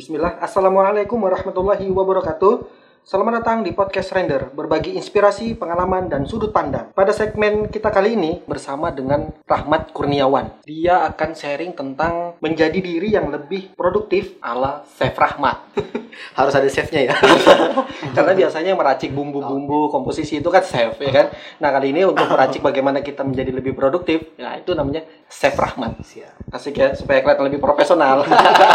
Bismillah, Assalamualaikum warahmatullahi wabarakatuh. Selamat datang di podcast Render, berbagi inspirasi, pengalaman, dan sudut pandang. Pada segmen kita kali ini bersama dengan Rahmat Kurniawan. Dia akan sharing tentang menjadi diri yang lebih produktif ala Chef Rahmat. Harus ada chefnya ya. Karena biasanya meracik bumbu-bumbu komposisi itu kan chef ya kan. Nah kali ini untuk meracik bagaimana kita menjadi lebih produktif, ya itu namanya Chef Rahmat. Asik ya, supaya kelihatan lebih profesional.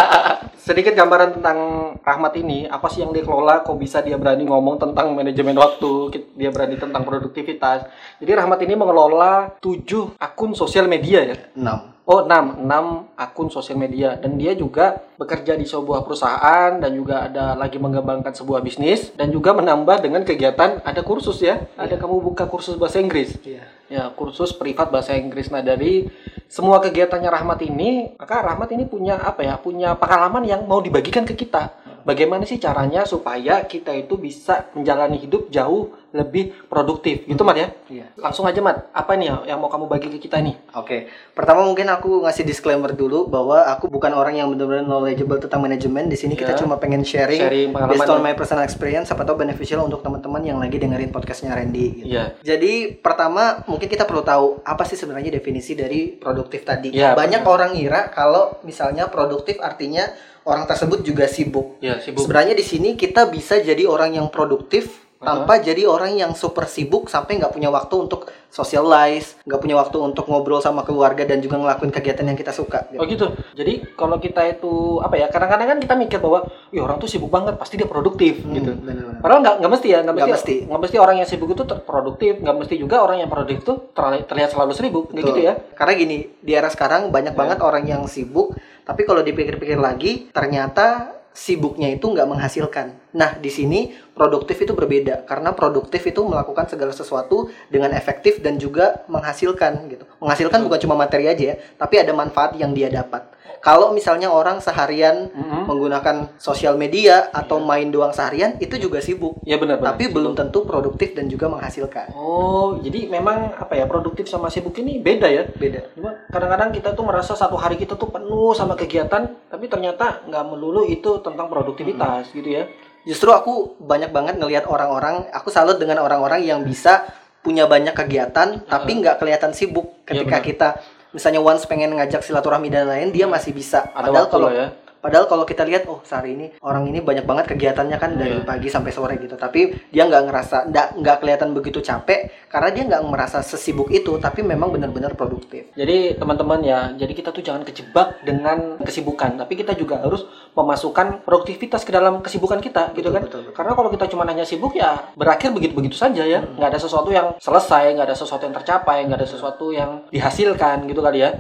Sedikit gambaran tentang Rahmat ini, apa sih yang dia kelola, kok bisa dia berani ngomong tentang manajemen waktu, dia berani tentang produktivitas. Jadi Rahmat ini mengelola 7 akun sosial media ya. 6. Oh, 6, 6 akun sosial media dan dia juga bekerja di sebuah perusahaan dan juga ada lagi mengembangkan sebuah bisnis dan juga menambah dengan kegiatan ada kursus ya. Ada kamu buka kursus bahasa Inggris. Iya. Ya, kursus privat bahasa Inggris. Nah, dari semua kegiatannya Rahmat ini, maka Rahmat ini punya apa ya? Punya pengalaman yang mau dibagikan ke kita. Bagaimana sih caranya supaya kita itu bisa menjalani hidup jauh lebih produktif. Gitu, Mat ya? Iya. Langsung aja, Mat. Apa nih ya yang mau kamu bagi ke kita nih? Oke. Pertama mungkin aku ngasih disclaimer dulu bahwa aku bukan orang yang benar-benar knowledgeable tentang manajemen. Di sini kita Iya. cuma pengen sharing, Sharing based on ya. my personal experience siapa tahu beneficial untuk teman-teman yang lagi dengerin podcastnya Randy gitu. Iya. Jadi pertama mungkin kita perlu tahu apa sih sebenarnya definisi dari produktif tadi. Iya, Banyak benar. orang ngira kalau misalnya produktif artinya orang tersebut juga sibuk. Ya, sibuk. Sebenarnya di sini kita bisa jadi orang yang produktif tanpa jadi orang yang super sibuk sampai nggak punya waktu untuk socialize, nggak punya waktu untuk ngobrol sama keluarga dan juga ngelakuin kegiatan yang kita suka. gitu. Oh gitu. Jadi kalau kita itu apa ya? Kadang-kadang kan kita mikir bahwa, "Ih, orang tuh sibuk banget, pasti dia produktif." Hmm, gitu. bener-bener. Padahal nggak nggak mesti ya, nggak Nggak mesti, mesti. nggak mesti orang yang sibuk itu ter- produktif, nggak mesti juga orang yang produktif itu terli- terlihat selalu sibuk, Betul. gitu ya? Karena gini, di era sekarang banyak Ya. banget orang yang sibuk, tapi kalau dipikir-pikir lagi, ternyata sibuknya itu nggak menghasilkan. Nah, di sini produktif itu berbeda karena produktif itu melakukan segala sesuatu dengan efektif dan juga menghasilkan gitu. Menghasilkan bukan cuma materi aja ya, tapi ada manfaat yang dia dapat. Kalau misalnya orang seharian Mhm. menggunakan sosial media atau main doang seharian, itu juga sibuk. Ya benar. benar. Tapi belum tentu produktif dan juga menghasilkan. Oh, jadi memang apa ya produktif sama sibuk ini beda ya? Beda. Cuma kadang-kadang kita tuh merasa satu hari kita tuh penuh sama kegiatan, tapi ternyata nggak melulu itu tentang produktivitas gitu ya? Justru aku banyak banget ngelihat orang-orang, aku salut dengan orang-orang yang bisa punya banyak kegiatan tapi nggak kelihatan sibuk Iya, ketika benar. kita misalnya once pengen ngajak silaturahmi dan lain dia masih bisa. Ada Padahal kalau ya. Padahal kalau kita lihat oh sehari ini orang ini banyak banget kegiatannya kan dari Iya. pagi sampai sore gitu. Tapi dia nggak ngerasa nggak nggak kelihatan begitu capek karena dia nggak merasa sesibuk itu tapi memang benar-benar produktif. Jadi teman-teman ya, jadi kita tuh jangan kejebak dengan kesibukan, tapi kita juga harus memasukkan produktivitas ke dalam kesibukan kita, gitu Betul, kan? betul, betul. Karena kalau kita cuma hanya sibuk ya berakhir begitu-begitu saja ya, nggak ada sesuatu yang selesai, nggak ada sesuatu yang tercapai, nggak ada sesuatu yang dihasilkan gitu kali ya.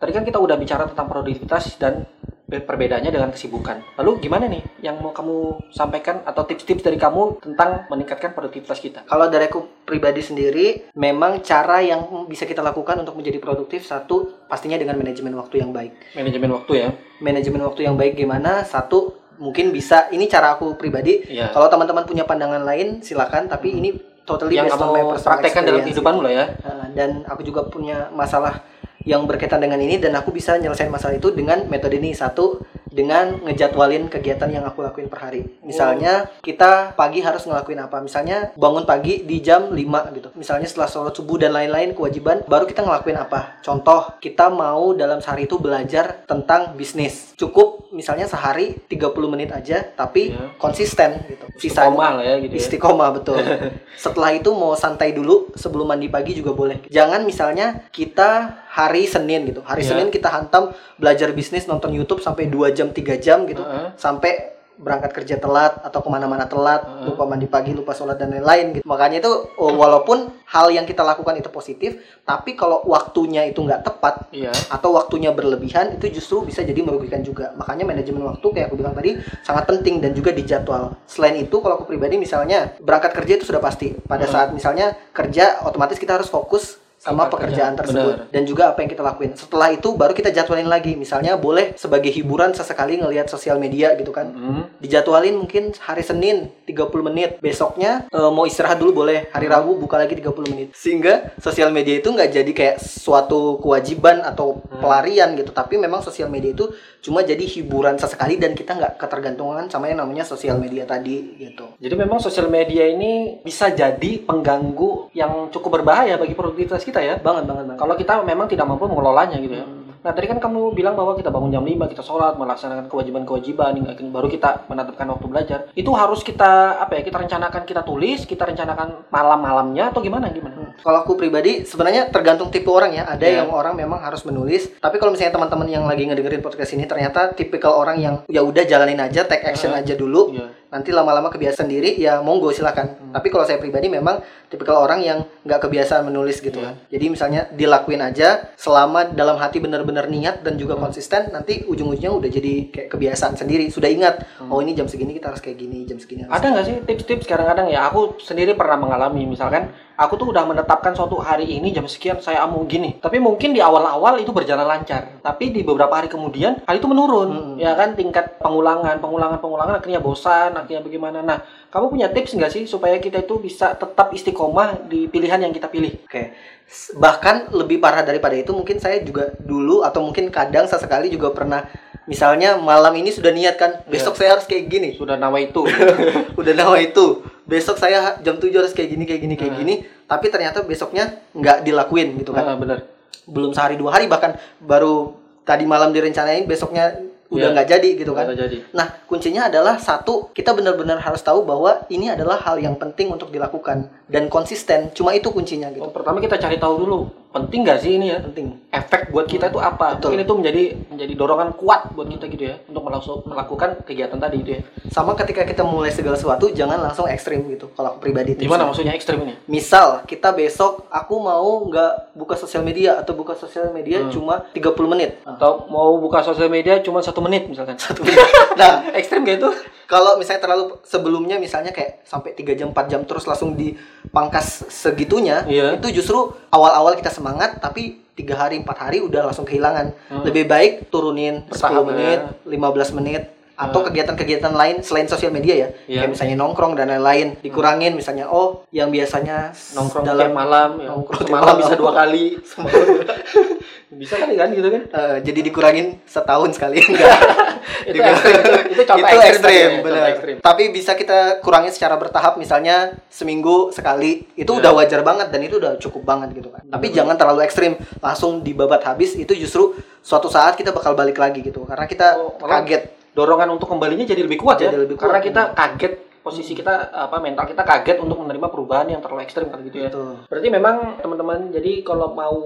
Tadi kan kita udah bicara tentang produktivitas dan perbedaannya dengan kesibukan. Lalu gimana nih yang mau kamu sampaikan atau tips-tips dari kamu tentang meningkatkan produktivitas kita? Kalau dari aku pribadi sendiri, memang cara yang bisa kita lakukan untuk menjadi produktif satu pastinya dengan manajemen waktu yang baik. Manajemen waktu ya. Manajemen waktu yang baik gimana? Satu mungkin bisa ini cara aku pribadi. Iya. Kalau teman-teman punya pandangan lain silakan, tapi ini totally yang based on my praktekkan dalam experience. kehidupanmu lah ya. Nah, dan aku juga punya masalah yang berkaitan dengan ini dan aku bisa nyelesain masalah itu dengan metode ini satu dengan ngejadwalin kegiatan yang aku lakuin per hari. Misalnya kita pagi harus ngelakuin apa? Misalnya bangun pagi di jam 5 gitu. Misalnya setelah sholat subuh dan lain-lain kewajiban baru kita ngelakuin apa? Contoh, kita mau dalam sehari itu belajar tentang bisnis. Cukup misalnya sehari 30 menit aja tapi Iya. konsisten gitu. Istiqomah lah ya gitu ya. Istiqomah betul. Setelah itu mau santai dulu sebelum mandi pagi juga boleh. Jangan misalnya kita hari Senin gitu. Hari Iya. Senin kita hantam belajar bisnis nonton YouTube sampai 2 jam 3 jam gitu. Heeh. Sampai berangkat kerja telat atau ke mana-mana telat, Heeh. lupa mandi pagi, lupa sholat dan lain-lain gitu. Makanya itu oh, walaupun hal yang kita lakukan itu positif, tapi kalau waktunya itu nggak tepat Iya. atau waktunya berlebihan itu justru bisa jadi merugikan juga. Makanya manajemen waktu kayak aku bilang tadi sangat penting dan juga dijadwal. Selain itu kalau aku pribadi misalnya berangkat kerja itu sudah pasti. Pada Hmm. saat misalnya kerja otomatis kita harus fokus sama pekerjaan kerja. tersebut Benar. dan juga apa yang kita lakuin. Setelah itu baru kita jadwalin lagi. Misalnya boleh sebagai hiburan sesekali ngelihat sosial media gitu kan. Hmm. Dijadwalin mungkin hari Senin 30 menit. Besoknya eh, mau istirahat dulu boleh. Hari. Rabu buka lagi 30 menit. Sehingga sosial media itu nggak jadi kayak suatu kewajiban atau Hmm. pelarian gitu. Tapi memang sosial media itu cuma jadi hiburan sesekali dan kita nggak ketergantungan sama yang namanya sosial media tadi gitu. Jadi memang sosial media ini bisa jadi pengganggu yang cukup berbahaya bagi produktivitas kita ya. Banget banget banget. Kalau kita memang tidak mampu mengelolanya gitu ya. Nah tadi kan kamu bilang bahwa kita bangun jam 5, kita sholat, melaksanakan kewajiban-kewajiban, baru kita menetapkan waktu belajar. Itu harus kita apa ya? Kita rencanakan, kita tulis, kita rencanakan malam-malamnya atau gimana gimana? Kalau aku pribadi sebenarnya tergantung tipe orang ya. Ada Iya. yang orang memang harus menulis. Tapi kalau misalnya teman-teman yang lagi ngedengerin podcast ini ternyata tipikal orang yang ya udah jalanin aja, take action aja dulu. Iya. Nanti lama-lama kebiasaan sendiri ya monggo silakan. Tapi kalau saya pribadi memang tipikal orang yang nggak kebiasaan menulis gitu Iya. kan. Jadi misalnya dilakuin aja selama dalam hati benar-benar niat dan juga konsisten nanti ujung-ujungnya udah jadi kayak kebiasaan sendiri. Sudah ingat, oh ini jam segini kita harus kayak gini, jam segini harus Ada nggak sih tips-tips kadang-kadang ya? Aku sendiri pernah mengalami misalkan aku tuh udah menetapkan suatu hari ini jam sekian saya mau gini. Tapi mungkin di awal-awal itu berjalan lancar. Tapi di beberapa hari kemudian hal itu menurun. Hmm. Ya kan tingkat pengulangan, pengulangan, pengulangan akhirnya bosan, akhirnya bagaimana. Nah, kamu punya tips nggak sih supaya kita itu bisa tetap istiqomah di pilihan yang kita pilih? Oke. S- Bahkan lebih parah daripada itu mungkin saya juga dulu atau mungkin kadang sesekali juga pernah misalnya malam ini sudah niat kan besok saya harus kayak gini. Sudah nama itu. Udah nama itu. Besok saya jam 7 harus kayak gini kayak gini kayak Hmm. gini, tapi ternyata besoknya nggak dilakuin gitu kan. Ah, bener. Belum sehari dua hari bahkan baru tadi malam direncanain besoknya udah Iya. nggak jadi gitu kan. Jadi. Nah, kuncinya adalah satu, kita benar-benar harus tahu bahwa ini adalah hal yang penting untuk dilakukan dan konsisten. Cuma itu kuncinya gitu. Oh, pertama kita cari tahu dulu penting nggak sih ini ya? Penting. efek buat kita itu apa? Betul. Mungkin itu menjadi menjadi dorongan kuat buat kita gitu ya untuk melakukan kegiatan tadi itu ya. Sama ketika kita mulai segala sesuatu jangan langsung ekstrim gitu. Kalau aku pribadi. Gimana maksudnya ekstrim ini? Misal kita besok aku mau nggak buka sosial media atau buka sosial media Hmm. cuma 30 menit. Atau mau buka sosial media cuma satu menit misalkan? Satu Nah, ekstrim gak itu? Kalau misalnya terlalu sebelumnya misalnya kayak sampai 3 jam 4 jam terus langsung dipangkas segitunya, Iya. itu justru awal-awal kita semangat tapi tiga hari empat hari udah langsung kehilangan. Hmm. Lebih baik turunin 10 Bertahap menit, ya. 15 menit atau Hmm. kegiatan-kegiatan lain selain sosial media ya. Iya. Kayak misalnya nongkrong dan lain-lain dikurangin misalnya oh yang biasanya Nongkrong dalam malam ya. nongkrong Semalam malam. bisa dua kali. bisa kali kan gitu kan? Eh, jadi dikurangin setahun sekali enggak Itu ekstrim, itu- itu contoh itu ekstrim ya, contoh benar. ekstrim. Tapi bisa kita kurangi secara bertahap, misalnya seminggu sekali, itu Ya. udah wajar banget dan itu udah cukup banget gitu kan. Tapi jangan terlalu ekstrim, langsung dibabat habis. Itu justru suatu saat kita bakal balik lagi gitu, karena kita Oh, kaget. Dorongan untuk kembalinya jadi lebih kuat ya. Jadi lebih kuat, Karena kita kaget posisi kita apa mental kita kaget untuk menerima perubahan yang terlalu ekstrim kan gitu ya. Betul. Berarti memang teman-teman jadi kalau mau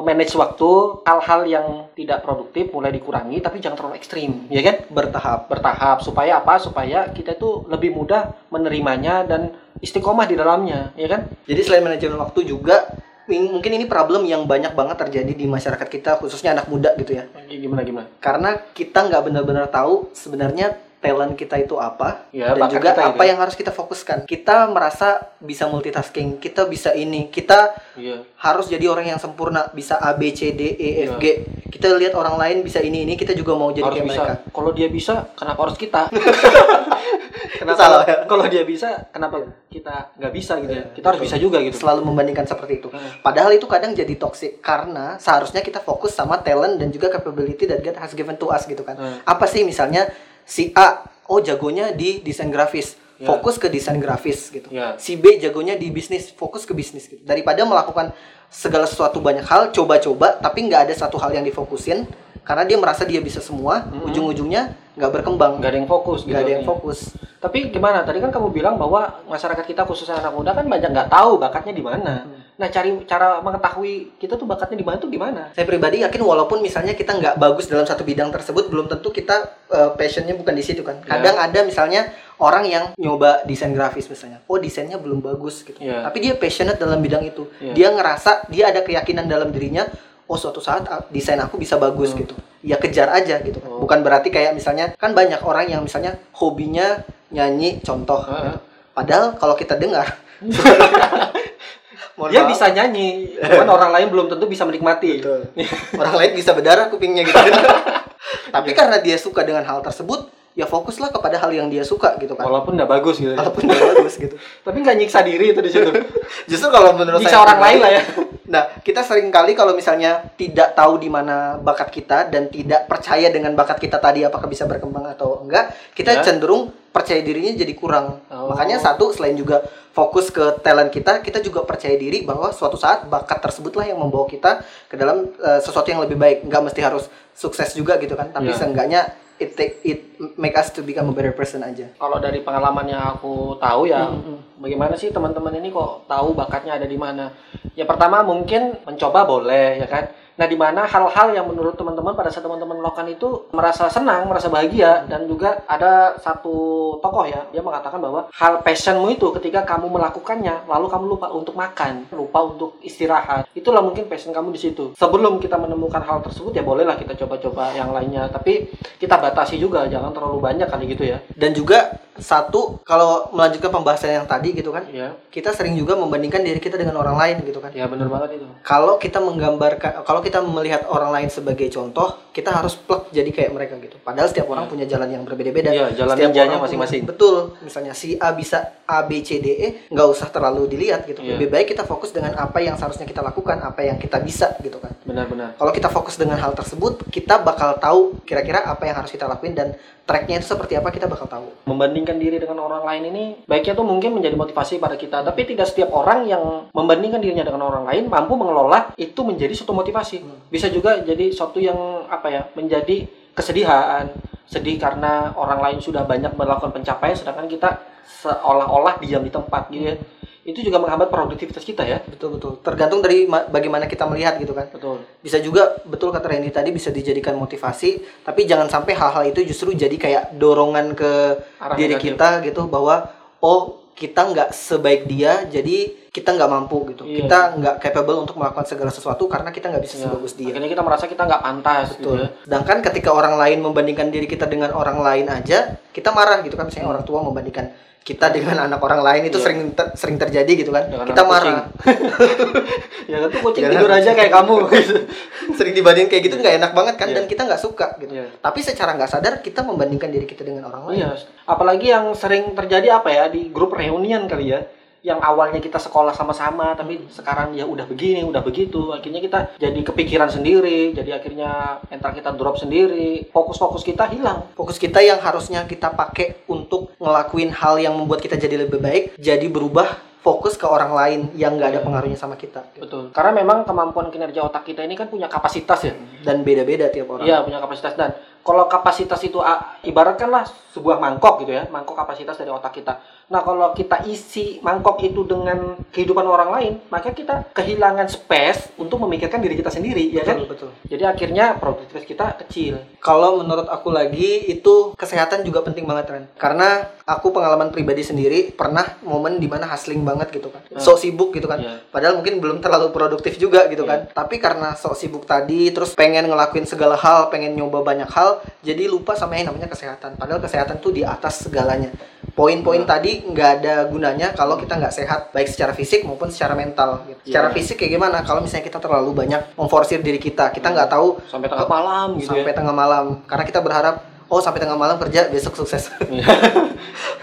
memanage waktu hal-hal yang tidak produktif mulai dikurangi tapi jangan terlalu ekstrim, ya kan? Bertahap. Bertahap supaya apa? Supaya kita itu lebih mudah menerimanya dan istiqomah di dalamnya, ya kan? Jadi selain manajemen waktu juga mungkin ini problem yang banyak banget terjadi di masyarakat kita khususnya anak muda gitu ya. Gimana gimana? Karena kita nggak benar-benar tahu sebenarnya talent kita itu apa Ya, dan juga apa gitu. yang harus kita fokuskan. Kita merasa bisa multitasking, kita bisa ini, kita Iya. harus jadi orang yang sempurna, bisa A B C D E F Iya. G. Kita lihat orang lain bisa ini ini, kita juga mau jadi harus kayak bisa. mereka. Kalau dia bisa, kenapa harus kita? kenapa salah, ya. kalau dia bisa, kenapa kita nggak bisa gitu ya? Kita harus bisa juga gitu. Selalu membandingkan seperti itu. Hmm. Padahal itu kadang jadi toxic karena seharusnya kita fokus sama talent dan juga capability that God has given to us gitu kan. Hmm. Apa sih misalnya si A oh jagonya di desain grafis, Ya. fokus ke desain grafis gitu. Ya. Si B jagonya di bisnis, fokus ke bisnis gitu. Daripada melakukan segala sesuatu banyak hal, coba-coba tapi nggak ada satu hal yang difokusin karena dia merasa dia bisa semua, Hmm. ujung-ujungnya nggak berkembang, nggak ada yang fokus gitu. nggak ada yang fokus. Tapi gimana? Tadi kan kamu bilang bahwa masyarakat kita khususnya anak muda kan banyak nggak tahu bakatnya di mana. Hmm. Nah, cari cara mengetahui kita tuh bakatnya di mana tuh gimana? Saya pribadi yakin walaupun misalnya kita nggak bagus dalam satu bidang tersebut, belum tentu kita uh, passionnya bukan di situ kan. Ya. Kadang ada misalnya orang yang nyoba desain grafis misalnya, oh desainnya belum bagus gitu. Ya. Tapi dia passionate dalam bidang itu. Ya. Dia ngerasa dia ada keyakinan dalam dirinya, oh suatu saat ah, desain aku bisa bagus Hmm. gitu. Ya kejar aja gitu. Oh. Bukan berarti kayak misalnya kan banyak orang yang misalnya hobinya nyanyi contoh. Heeh. gitu. Padahal kalau kita dengar Mohon dia maaf. bisa nyanyi, cuman orang lain belum tentu bisa menikmati. Betul. Orang lain bisa berdarah kupingnya gitu. Tapi karena dia suka dengan hal tersebut, ya fokuslah kepada hal yang dia suka gitu kan. Walaupun nggak bagus gitu. ya. Walaupun nggak bagus gitu. Tapi nggak nyiksa diri itu di situ. Justru kalau menurut nyiksa saya orang lain lah ya. Nah, kita sering kali kalau misalnya tidak tahu di mana bakat kita dan tidak percaya dengan bakat kita tadi apakah bisa berkembang atau enggak, kita Ya. cenderung percaya dirinya jadi kurang. Oh. Makanya satu selain juga fokus ke talent kita, kita juga percaya diri bahwa suatu saat bakat tersebutlah yang membawa kita ke dalam eh, sesuatu yang lebih baik. Nggak mesti harus sukses juga gitu kan, tapi Ya. seenggaknya it take it make us to become a better person aja. Kalau dari pengalaman yang aku tahu ya, Hmm, bagaimana sih teman-teman ini kok tahu bakatnya ada di mana? Ya pertama mungkin mencoba boleh ya kan. Nah di mana hal-hal yang menurut teman-teman pada saat teman-teman melakukan itu merasa senang, merasa bahagia dan juga ada satu tokoh ya dia mengatakan bahwa hal passionmu itu ketika kamu melakukannya lalu kamu lupa untuk makan, lupa untuk istirahat. Itulah mungkin passion kamu di situ. Sebelum kita menemukan hal tersebut ya bolehlah kita coba-coba yang lainnya, tapi kita batasi juga jangan terlalu banyak kali gitu ya. Dan juga satu kalau melanjutkan pembahasan yang tadi gitu kan, Ya, kita sering juga membandingkan diri kita dengan orang lain gitu kan. ya benar banget itu. Kalau kita menggambarkan, kalau kita melihat orang lain sebagai contoh, kita harus plug jadi kayak mereka gitu. Padahal setiap orang Iya. punya jalan yang berbeda-beda. Iya, jalan Setiap ninjanya masing-masing. Betul. Misalnya si A bisa A B C D E, nggak usah terlalu dilihat gitu. Iya. Lebih baik kita fokus dengan apa yang seharusnya kita lakukan, apa yang kita bisa gitu kan. Benar-benar. Kalau kita fokus dengan hal tersebut, kita bakal tahu kira-kira apa yang harus kita lakuin dan tracknya itu seperti apa kita bakal tahu. Membandingkan diri dengan orang lain ini baiknya tuh mungkin menjadi motivasi pada kita, tapi tidak setiap orang yang membandingkan dirinya dengan orang lain mampu mengelola itu menjadi suatu motivasi. Bisa juga jadi suatu yang apa ya, menjadi kesedihan, sedih karena orang lain sudah banyak melakukan pencapaian sedangkan kita seolah-olah diam di tempat gitu ya. Itu juga menghambat produktivitas kita ya. Betul betul. Tergantung dari ma- bagaimana kita melihat gitu kan. Betul. bisa juga betul kata Randy tadi bisa dijadikan motivasi tapi jangan sampai hal-hal itu justru jadi kayak dorongan ke Arah diri negatif. kita gitu bahwa oh kita nggak sebaik dia jadi kita nggak mampu gitu Iya. kita nggak capable untuk melakukan segala sesuatu karena kita nggak bisa Ya, sebagus dia Akhirnya kita merasa kita nggak pantas gitu betul ya. sedangkan ketika orang lain membandingkan diri kita dengan orang lain aja kita marah gitu kan misalnya orang tua membandingkan kita dengan anak orang lain itu Iya. sering ter- sering terjadi gitu kan Dengan kita anak marah ya kan tuh kucing Dengan tidur aja kayak kamu gitu. sering dibandingin kayak gitu nggak enak banget kan Iya. dan kita nggak suka gitu Iya. tapi secara nggak sadar kita membandingkan diri kita dengan orang lain Iya, apalagi yang sering terjadi apa ya di grup reunian kali ya. Yang awalnya kita sekolah sama-sama, tapi sekarang ya udah begini, udah begitu. Akhirnya kita jadi kepikiran sendiri, jadi akhirnya mental kita drop sendiri, fokus-fokus kita hilang. fokus kita yang harusnya kita pakai untuk ngelakuin hal yang membuat kita jadi lebih baik jadi berubah fokus ke orang lain yang nggak ada Iya. pengaruhnya sama kita Betul. Karena memang kemampuan kinerja otak kita ini kan punya kapasitas ya. dan beda-beda tiap orang Iya, punya kapasitas dan kalau kapasitas itu ah, ibaratkanlah sebuah mangkok gitu ya, mangkok kapasitas dari otak kita. Nah, kalau kita isi mangkok itu dengan kehidupan orang lain, maka kita kehilangan space untuk memikirkan diri kita sendiri, ya kan? betul Jadi akhirnya produktivitas kita kecil. kalau menurut aku lagi itu kesehatan juga penting banget Ren karena aku pengalaman pribadi sendiri pernah momen di mana hustling banget gitu kan Hmm. sok sibuk gitu kan Iya. padahal mungkin belum terlalu produktif juga gitu kan tapi karena sok sibuk tadi terus pengen ngelakuin segala hal pengen nyoba banyak hal jadi lupa sama yang namanya kesehatan padahal kesehatan tuh di atas segalanya poin-poin Iya. tadi nggak ada gunanya kalau kita nggak sehat baik secara fisik maupun secara mental gitu. secara Iya. fisik kayak gimana kalau misalnya kita terlalu banyak memforsir diri kita kita nggak tahu Sampai tengah malam gitu sampai ya. tengah malam karena kita berharap oh sampai tengah malam kerja besok sukses Iya.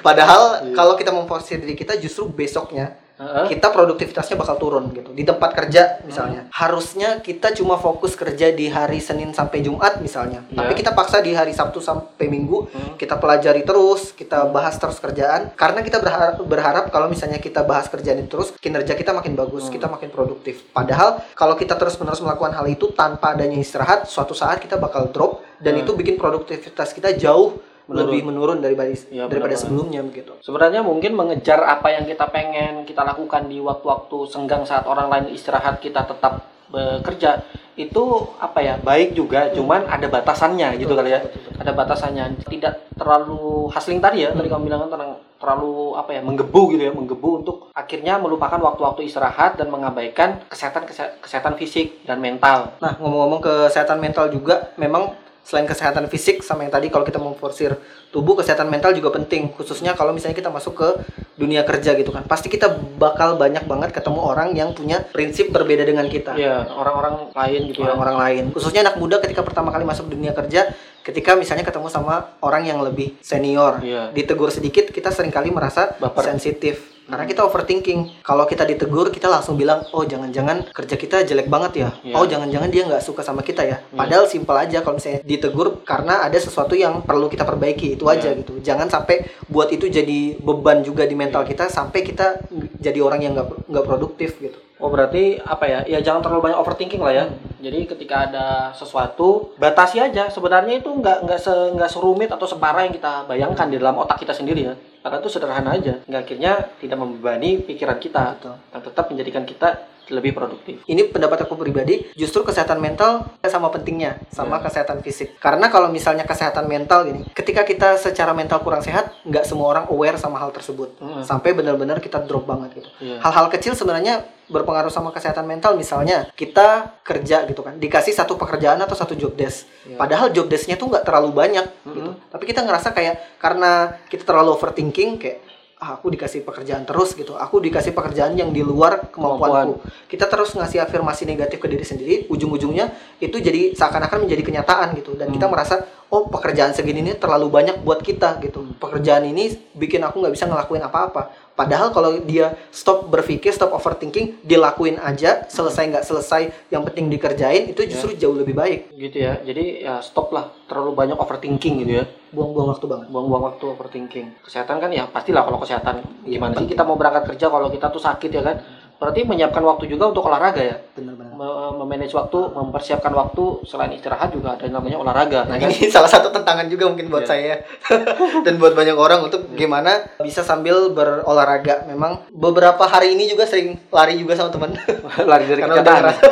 padahal Iya. kalau kita memforsir diri kita justru besoknya Heeh. kita produktivitasnya bakal turun gitu di tempat kerja misalnya harusnya kita cuma fokus kerja di hari Senin sampai Jumat misalnya Iya. tapi kita paksa di hari Sabtu sampai Minggu Hmm. kita pelajari terus kita bahas terus kerjaan karena kita berharap berharap kalau misalnya kita bahas kerjaan itu terus kinerja kita makin bagus Hmm. kita makin produktif padahal kalau kita terus menerus melakukan hal itu tanpa adanya istirahat suatu saat kita bakal drop dan Hmm. itu bikin produktivitas kita jauh Menurun. lebih menurun daripada Iya, daripada benar-benar. sebelumnya begitu Sebenarnya mungkin mengejar apa yang kita pengen kita lakukan di waktu-waktu senggang saat orang lain istirahat kita tetap bekerja itu apa ya baik juga cuman ada batasannya gitu kali ya betul, betul. ada batasannya tidak terlalu hustling tadi ya tadi kamu bilang kan terang- terlalu apa ya menggebu gitu ya menggebu untuk akhirnya melupakan waktu-waktu istirahat dan mengabaikan kesehatan kesehatan fisik dan mental Nah, ngomong-ngomong kesehatan mental juga, memang selain kesehatan fisik sama yang tadi kalau kita memforsir tubuh kesehatan mental juga penting khususnya kalau misalnya kita masuk ke dunia kerja gitu kan pasti kita bakal banyak banget ketemu orang yang punya prinsip berbeda dengan kita Iya, orang-orang lain gitu ya. orang-orang lain khususnya anak muda ketika pertama kali masuk dunia kerja ketika misalnya ketemu sama orang yang lebih senior Iya. ditegur sedikit kita sering kali merasa Baper. sensitif karena kita overthinking kalau kita ditegur kita langsung bilang oh jangan-jangan kerja kita jelek banget ya Iya. oh jangan-jangan dia nggak suka sama kita ya padahal simpel aja kalau misalnya ditegur karena ada sesuatu yang perlu kita perbaiki itu aja Iya. gitu jangan sampai buat itu jadi beban juga di mental kita sampai kita jadi orang yang nggak nggak produktif gitu Oh berarti apa ya? Ya jangan terlalu banyak overthinking lah ya. Jadi ketika ada sesuatu batasi aja. Sebenarnya itu nggak nggak se nggak serumit atau separah yang kita bayangkan di dalam otak kita sendiri ya. Karena itu sederhana aja. Nggak akhirnya tidak membebani pikiran kita Betul. dan tetap menjadikan kita lebih produktif. ini pendapat aku pribadi justru kesehatan mental sama pentingnya sama kesehatan fisik karena kalau misalnya kesehatan mental gini ketika kita secara mental kurang sehat nggak semua orang aware sama hal tersebut Mm. sampai benar-benar kita drop banget gitu Iya. hal-hal kecil sebenarnya berpengaruh sama kesehatan mental misalnya kita kerja gitu kan dikasih satu pekerjaan atau satu job desk Iya. padahal job desknya tuh nggak terlalu banyak gitu tapi kita ngerasa kayak karena kita terlalu overthinking kayak ah, aku dikasih pekerjaan terus gitu. Aku dikasih pekerjaan yang di luar kemampuanku. Kita terus ngasih afirmasi negatif ke diri sendiri. Ujung-ujungnya itu jadi seakan-akan menjadi kenyataan gitu. Dan kita merasa oh pekerjaan segini ini terlalu banyak buat kita gitu. Pekerjaan ini bikin aku nggak bisa ngelakuin apa-apa. Padahal kalau dia stop berpikir stop overthinking dilakuin aja selesai nggak selesai yang penting dikerjain itu justru jauh lebih baik. Gitu ya. Jadi ya stop lah. Terlalu banyak overthinking gitu ya. buang-buang waktu banget. Buang-buang waktu overthinking. Kesehatan kan ya pastilah kalau kesehatan gimana sih? Kita mau berangkat kerja kalau kita tuh sakit ya kan. Berarti menyiapkan waktu juga untuk olahraga ya. benar-benar Me- memanage waktu, mempersiapkan waktu selain istirahat juga ada yang namanya olahraga. Nah ya kan? ini salah satu tantangan juga mungkin buat Iya. saya dan buat banyak orang untuk gimana bisa sambil berolahraga. Memang beberapa hari ini juga sering lari juga sama teman. lari dari Karena udah kenyataan. ngerasa,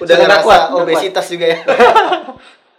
udah ngerasa kuat, obesitas juga ya.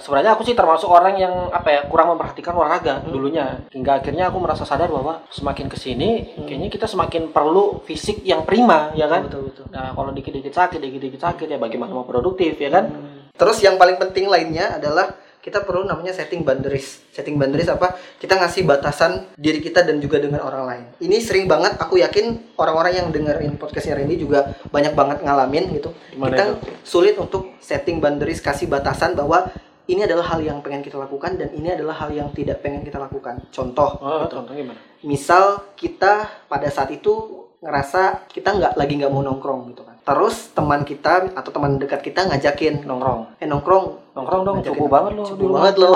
Sebenarnya aku sih termasuk orang yang apa ya kurang memperhatikan olahraga dulunya hingga akhirnya aku merasa sadar bahwa semakin ke sini kayaknya kita semakin perlu fisik yang prima ya kan. Betul betul. Nah kalau dikit-dikit sakit, dikit-dikit sakit ya bagaimana mau produktif ya kan? Terus yang paling penting lainnya adalah kita perlu namanya setting boundaries. Setting boundaries apa? Kita ngasih batasan diri kita dan juga dengan orang lain. Ini sering banget aku yakin orang-orang yang dengerin podcastnya Randy juga banyak banget ngalamin gitu. Gimana kita itu? sulit untuk setting boundaries, kasih batasan bahwa ini adalah hal yang pengen kita lakukan dan ini adalah hal yang tidak pengen kita lakukan. Contoh, Oh, gitu. contoh gimana? misal kita pada saat itu ngerasa kita nggak lagi nggak mau nongkrong gitu kan. Terus teman kita atau teman dekat kita ngajakin Nongkrong. eh nongkrong Nongkrong dong, Ngajakin cukup banget loh. cukup banget loh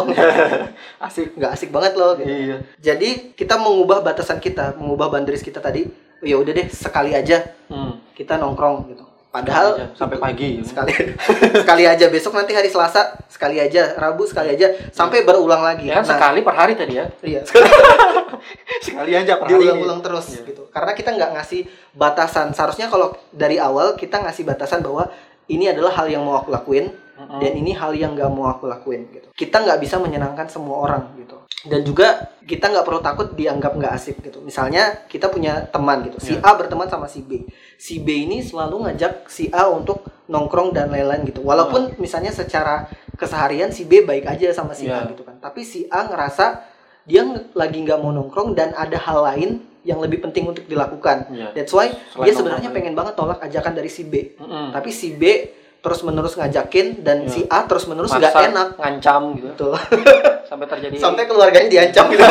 Asik. nggak asik banget loh gitu. Iya. jadi kita mengubah batasan kita mengubah boundaries kita tadi ya udah deh sekali aja Hmm. kita nongkrong gitu padahal aja, sampai pagi. sekali sekali aja. Besok nanti hari Selasa sekali aja. Rabu sekali aja. Sampai berulang lagi. Ya kan Nah, sekali per hari tadi ya. iya. Sekali aja per hari. diulang-ulang terus gitu. Karena kita nggak ngasih batasan. Seharusnya kalau dari awal kita ngasih batasan bahwa ini adalah hal yang mau aku lakuin Dan ini hal yang nggak mau aku lakuin gitu kita nggak bisa menyenangkan semua orang gitu dan juga kita nggak perlu takut dianggap nggak asik gitu misalnya kita punya teman gitu si Iya. A berteman sama si B si B ini selalu ngajak si A untuk nongkrong dan lain-lain gitu walaupun misalnya secara keseharian si B baik aja sama si A Iya. gitu kan tapi si A ngerasa dia lagi nggak mau nongkrong dan ada hal lain yang lebih penting untuk dilakukan. Iya. That's why Selain dia sebenarnya pengen banget tolak ajakan dari si B. Mm-mm. Tapi si B terus menerus ngajakin dan Iya. si A terus menerus nggak enak. ngancam gitu. Betul. Sampai terjadi Sampai keluarganya diancam gitu.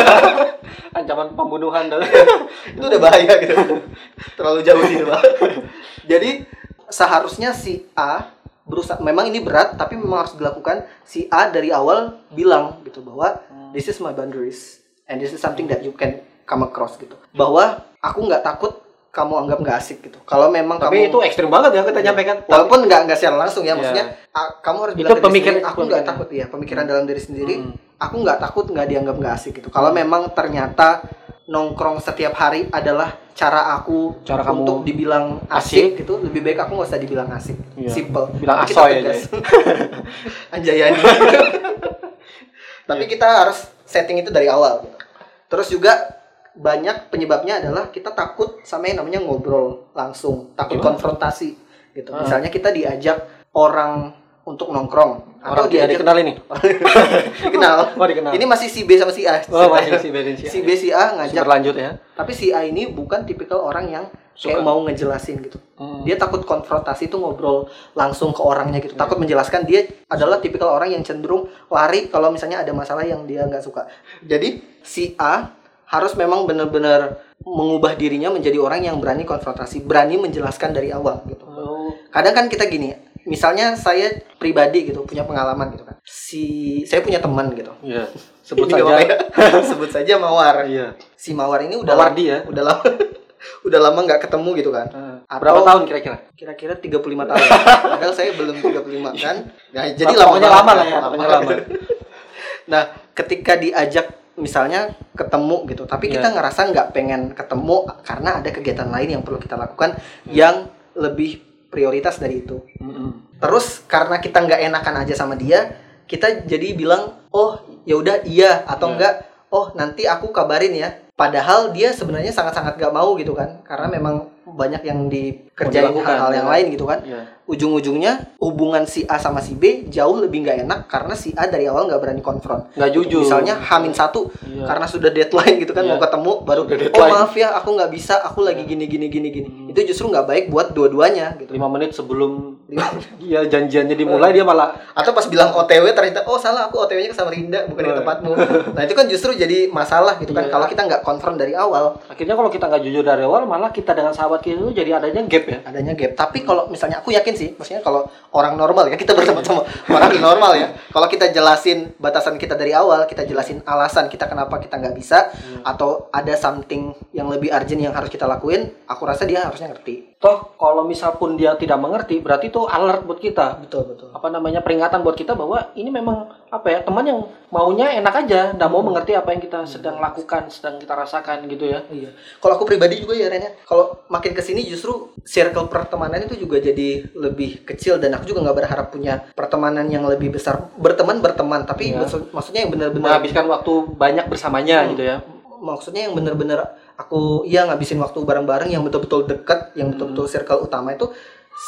ancaman pembunuhan dan itu udah bahaya gitu. Terlalu jauh sih Pak. Jadi seharusnya si A berusaha memang ini berat tapi memang harus dilakukan si A dari awal bilang gitu bahwa this is my boundaries and this is something that you can come across gitu bahwa aku nggak takut kamu anggap nggak asik gitu kalau memang Tapi kamu itu ekstrim banget ya kita nyampaikan. walaupun nggak nggak secara langsung ya Iya. maksudnya kamu harus Itu bilang diri pemikiran- aku nggak takut ya pemikiran dalam diri sendiri Hmm. aku nggak takut nggak dianggap nggak asik gitu kalau memang ternyata nongkrong setiap hari adalah cara aku Cara kamu untuk dibilang asik, gitu lebih baik aku nggak usah dibilang asik Iya. simple Bilang asoy aja. tegas. anjay anjay tapi kita harus setting itu dari awal gitu. terus juga banyak penyebabnya adalah kita takut sama yang namanya ngobrol langsung takut Gimana? konfrontasi gitu Ah. misalnya kita diajak orang untuk nongkrong Orang atau dia diajak dikenal ini. dikenal. Oh, dikenal. Ini masih si B sama si A. Oh, masih si B dan si A. Si B si A ngajak Berlanjut ya. tapi si A ini bukan tipikal orang yang kayak Suka. mau ngejelasin gitu. Hmm. Dia takut konfrontasi itu ngobrol langsung ke orangnya gitu. Takut menjelaskan dia adalah tipikal orang yang cenderung lari kalau misalnya ada masalah yang dia nggak suka. Jadi si A harus memang benar-benar mengubah dirinya menjadi orang yang berani konfrontasi, berani menjelaskan dari awal gitu. Oh, Kadang kan kita gini, misalnya saya pribadi gitu punya pengalaman gitu kan. Si saya punya teman gitu. iya. Sebut Ini nggak saja. ya. Sebut saja Mawar. Iya. Si Mawar ini udah Mawardi ya? udah lama udah lama nggak ketemu gitu kan. Ah, Berapa tahun kira-kira? Kira-kira 35 tahun. Padahal saya belum 35 kan. Nah, jadi Pokoknya lama lama lah ya, pokoknya lama. Nah, ketika diajak misalnya ketemu gitu, tapi kita Iya. ngerasa nggak pengen ketemu karena ada kegiatan lain yang perlu kita lakukan yang lebih prioritas dari itu. Mm-mm. Terus karena kita nggak enakan aja sama dia, kita jadi bilang, oh ya udah iya atau Iya. enggak, oh nanti aku kabarin ya. Padahal dia sebenarnya sangat-sangat gak mau gitu kan, karena memang banyak yang dikerjain dilakukan, hal-hal yang ya. lain gitu kan. Iya. Ujung-ujungnya hubungan si A sama si B jauh lebih nggak enak karena si A dari awal nggak berani konfront. Nggak jujur. Misalnya Hamin satu Iya. karena sudah deadline gitu kan Iya. mau ketemu baru oh deadline." maaf ya aku nggak bisa aku lagi gini gini gini gini Hmm. itu justru nggak baik buat dua-duanya gitu lima menit sebelum dia janjiannya dimulai dia malah atau pas bilang OTW ternyata oh salah aku OTW-nya ke Samarinda bukan ke Oh. tempatmu nah itu kan justru jadi masalah gitu kan Iya. kalau kita nggak konfront dari awal akhirnya kalau kita nggak jujur dari awal malah kita dengan sahabat kita itu jadi adanya gap ya? Adanya gap. Tapi kalau misalnya aku yakin sih maksudnya kalau orang normal ya kita berteman sama orang normal ya. Kalau kita jelasin batasan kita dari awal kita jelasin alasan kita kenapa kita nggak bisa atau ada something yang lebih urgent yang harus kita lakuin aku rasa dia harusnya ngerti toh kalau misal pun dia tidak mengerti berarti itu alert buat kita betul betul apa namanya peringatan buat kita bahwa ini memang apa ya teman yang maunya enak aja nggak mau mengerti apa yang kita sedang lakukan sedang kita rasakan gitu ya Iya. Kalau aku pribadi juga ya Ren ya. Kalau makin ke sini justru circle pertemanan itu juga jadi lebih kecil dan aku juga nggak berharap punya pertemanan yang lebih besar. Berteman berteman, tapi Iya. maksud- maksudnya yang benar-benar menghabiskan waktu banyak bersamanya Hmm. gitu ya maksudnya yang benar-benar aku iya ngabisin waktu bareng-bareng yang betul-betul dekat, yang Hmm. betul-betul circle utama itu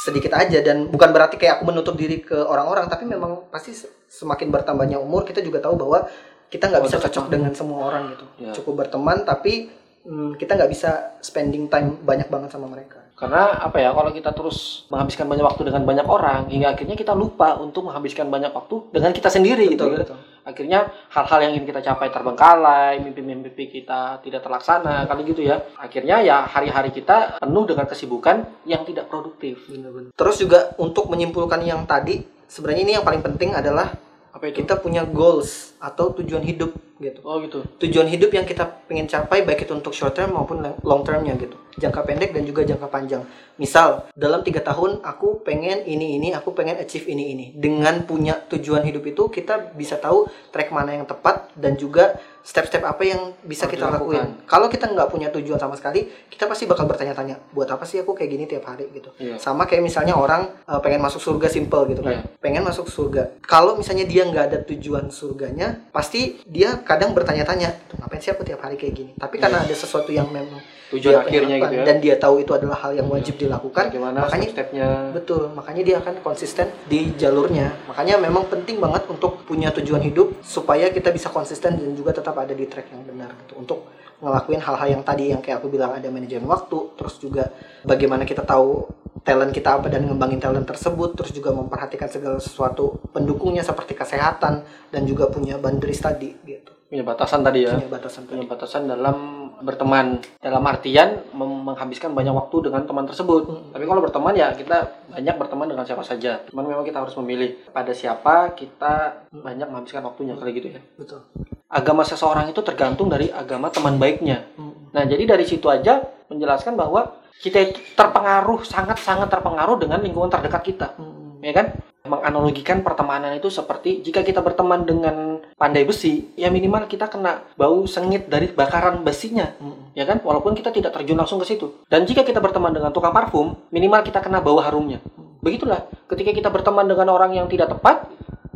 sedikit aja dan bukan berarti kayak aku menutup diri ke orang-orang tapi memang pasti se- semakin bertambahnya umur kita juga tahu bahwa kita nggak Oh, bisa cocok dengan semua orang gitu Ya. cukup berteman tapi hmm, kita nggak bisa spending time banyak banget sama mereka karena apa ya kalau kita terus menghabiskan banyak waktu dengan banyak orang hingga akhirnya kita lupa untuk menghabiskan banyak waktu dengan kita sendiri gitu Betul, ya. betul. Akhirnya hal-hal yang ingin kita capai terbengkalai mimpi-mimpi kita tidak terlaksana kali gitu ya. Akhirnya ya hari-hari kita penuh dengan kesibukan yang tidak produktif. Terus juga untuk menyimpulkan yang tadi sebenarnya ini yang paling penting adalah apa itu? kita punya goals atau tujuan hidup gitu. Oh gitu. Tujuan hidup yang kita pengen capai baik itu untuk short term maupun long termnya gitu. Jangka pendek dan juga jangka panjang. Misal dalam tiga tahun aku pengen ini ini aku pengen achieve ini ini. Dengan punya tujuan hidup itu kita bisa tahu track mana yang tepat dan juga step-step apa yang bisa Harus kita dilakukan. lakuin kalau kita nggak punya tujuan sama sekali kita pasti bakal bertanya-tanya buat apa sih aku kayak gini tiap hari? gitu. Iya. sama kayak misalnya orang uh, pengen masuk surga simple gitu kan. Pengen masuk surga. Kalau misalnya dia nggak ada tujuan surganya pasti dia kadang bertanya-tanya "Tuh, ngapain sih aku tiap hari kayak gini? Tapi karena ada sesuatu yang memang Iya. tujuan akhirnya gitu ya. dan dia tahu itu adalah hal yang wajib dilakukan bagaimana makanya step-stepnya betul makanya dia akan konsisten di jalurnya. Makanya memang penting banget untuk punya tujuan hidup supaya kita bisa konsisten dan juga tetap ada di track yang benar gitu. Untuk ngelakuin hal-hal yang tadi yang kayak aku bilang ada manajemen waktu terus juga bagaimana kita tahu talent kita apa dan ngembangin talent tersebut terus juga memperhatikan segala sesuatu pendukungnya seperti kesehatan dan juga punya boundaries tadi gitu punya batasan tadi ya. Punya batasan tadi. Punya batasan dalam berteman. Dalam artian menghabiskan banyak waktu dengan teman tersebut. Hmm. tapi kalau berteman ya kita banyak berteman dengan siapa saja. Cuman memang kita harus memilih pada siapa kita banyak menghabiskan waktunya kali gitu ya. Betul. Agama seseorang itu tergantung dari agama teman baiknya. Hmm. nah jadi dari situ aja menjelaskan bahwa kita itu terpengaruh sangat-sangat terpengaruh dengan lingkungan terdekat kita. Hmm. ya kan? Menganalogikan pertemanan itu seperti jika kita berteman dengan pandai besi ya minimal kita kena bau sengit dari bakaran besinya Hmm. ya kan? Walaupun kita tidak terjun langsung ke situ. Dan jika kita berteman dengan tukang parfum minimal kita kena bau harumnya. Begitulah ketika kita berteman dengan orang yang tidak tepat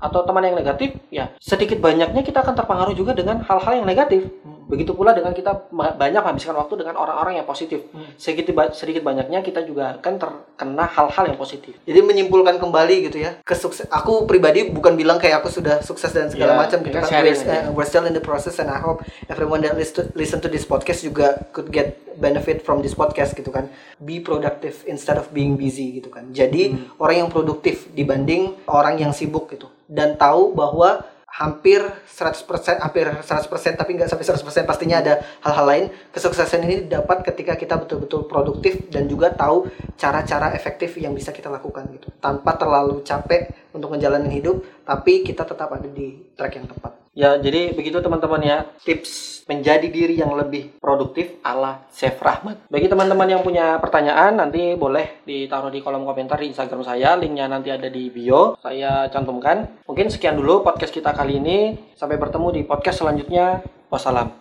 atau teman yang negatif ya sedikit banyaknya kita akan terpengaruh juga dengan hal-hal yang negatif Begitu pula dengan kita banyak menghabiskan waktu dengan orang-orang yang positif. Hmm. Sedikit sedikit banyaknya kita juga akan terkena hal-hal yang positif. Jadi menyimpulkan kembali gitu ya kesukses. Aku pribadi bukan bilang kayak aku sudah sukses dan segala Ya, macam gitu kita kan. We're, uh, we're still in the process and I hope everyone that listen listen to this podcast juga could get benefit from this podcast gitu kan. Be productive instead of being busy gitu kan. Jadi Hmm. orang yang produktif dibanding orang yang sibuk gitu dan tahu bahwa hampir 100% hampir 100% tapi nggak sampai 100% pastinya ada hal-hal lain. Kesuksesan ini didapat ketika kita betul-betul produktif dan juga tahu cara-cara efektif yang bisa kita lakukan gitu. Tanpa terlalu capek untuk menjalani hidup tapi kita tetap ada di track yang tepat Ya, jadi begitu teman-teman ya, tips menjadi diri yang lebih produktif ala Chef Rahmat. Bagi teman-teman yang punya pertanyaan, nanti boleh ditaruh di kolom komentar di Instagram saya, linknya nanti ada di bio, saya cantumkan. Mungkin sekian dulu podcast kita kali ini, sampai bertemu di podcast selanjutnya. Wassalam.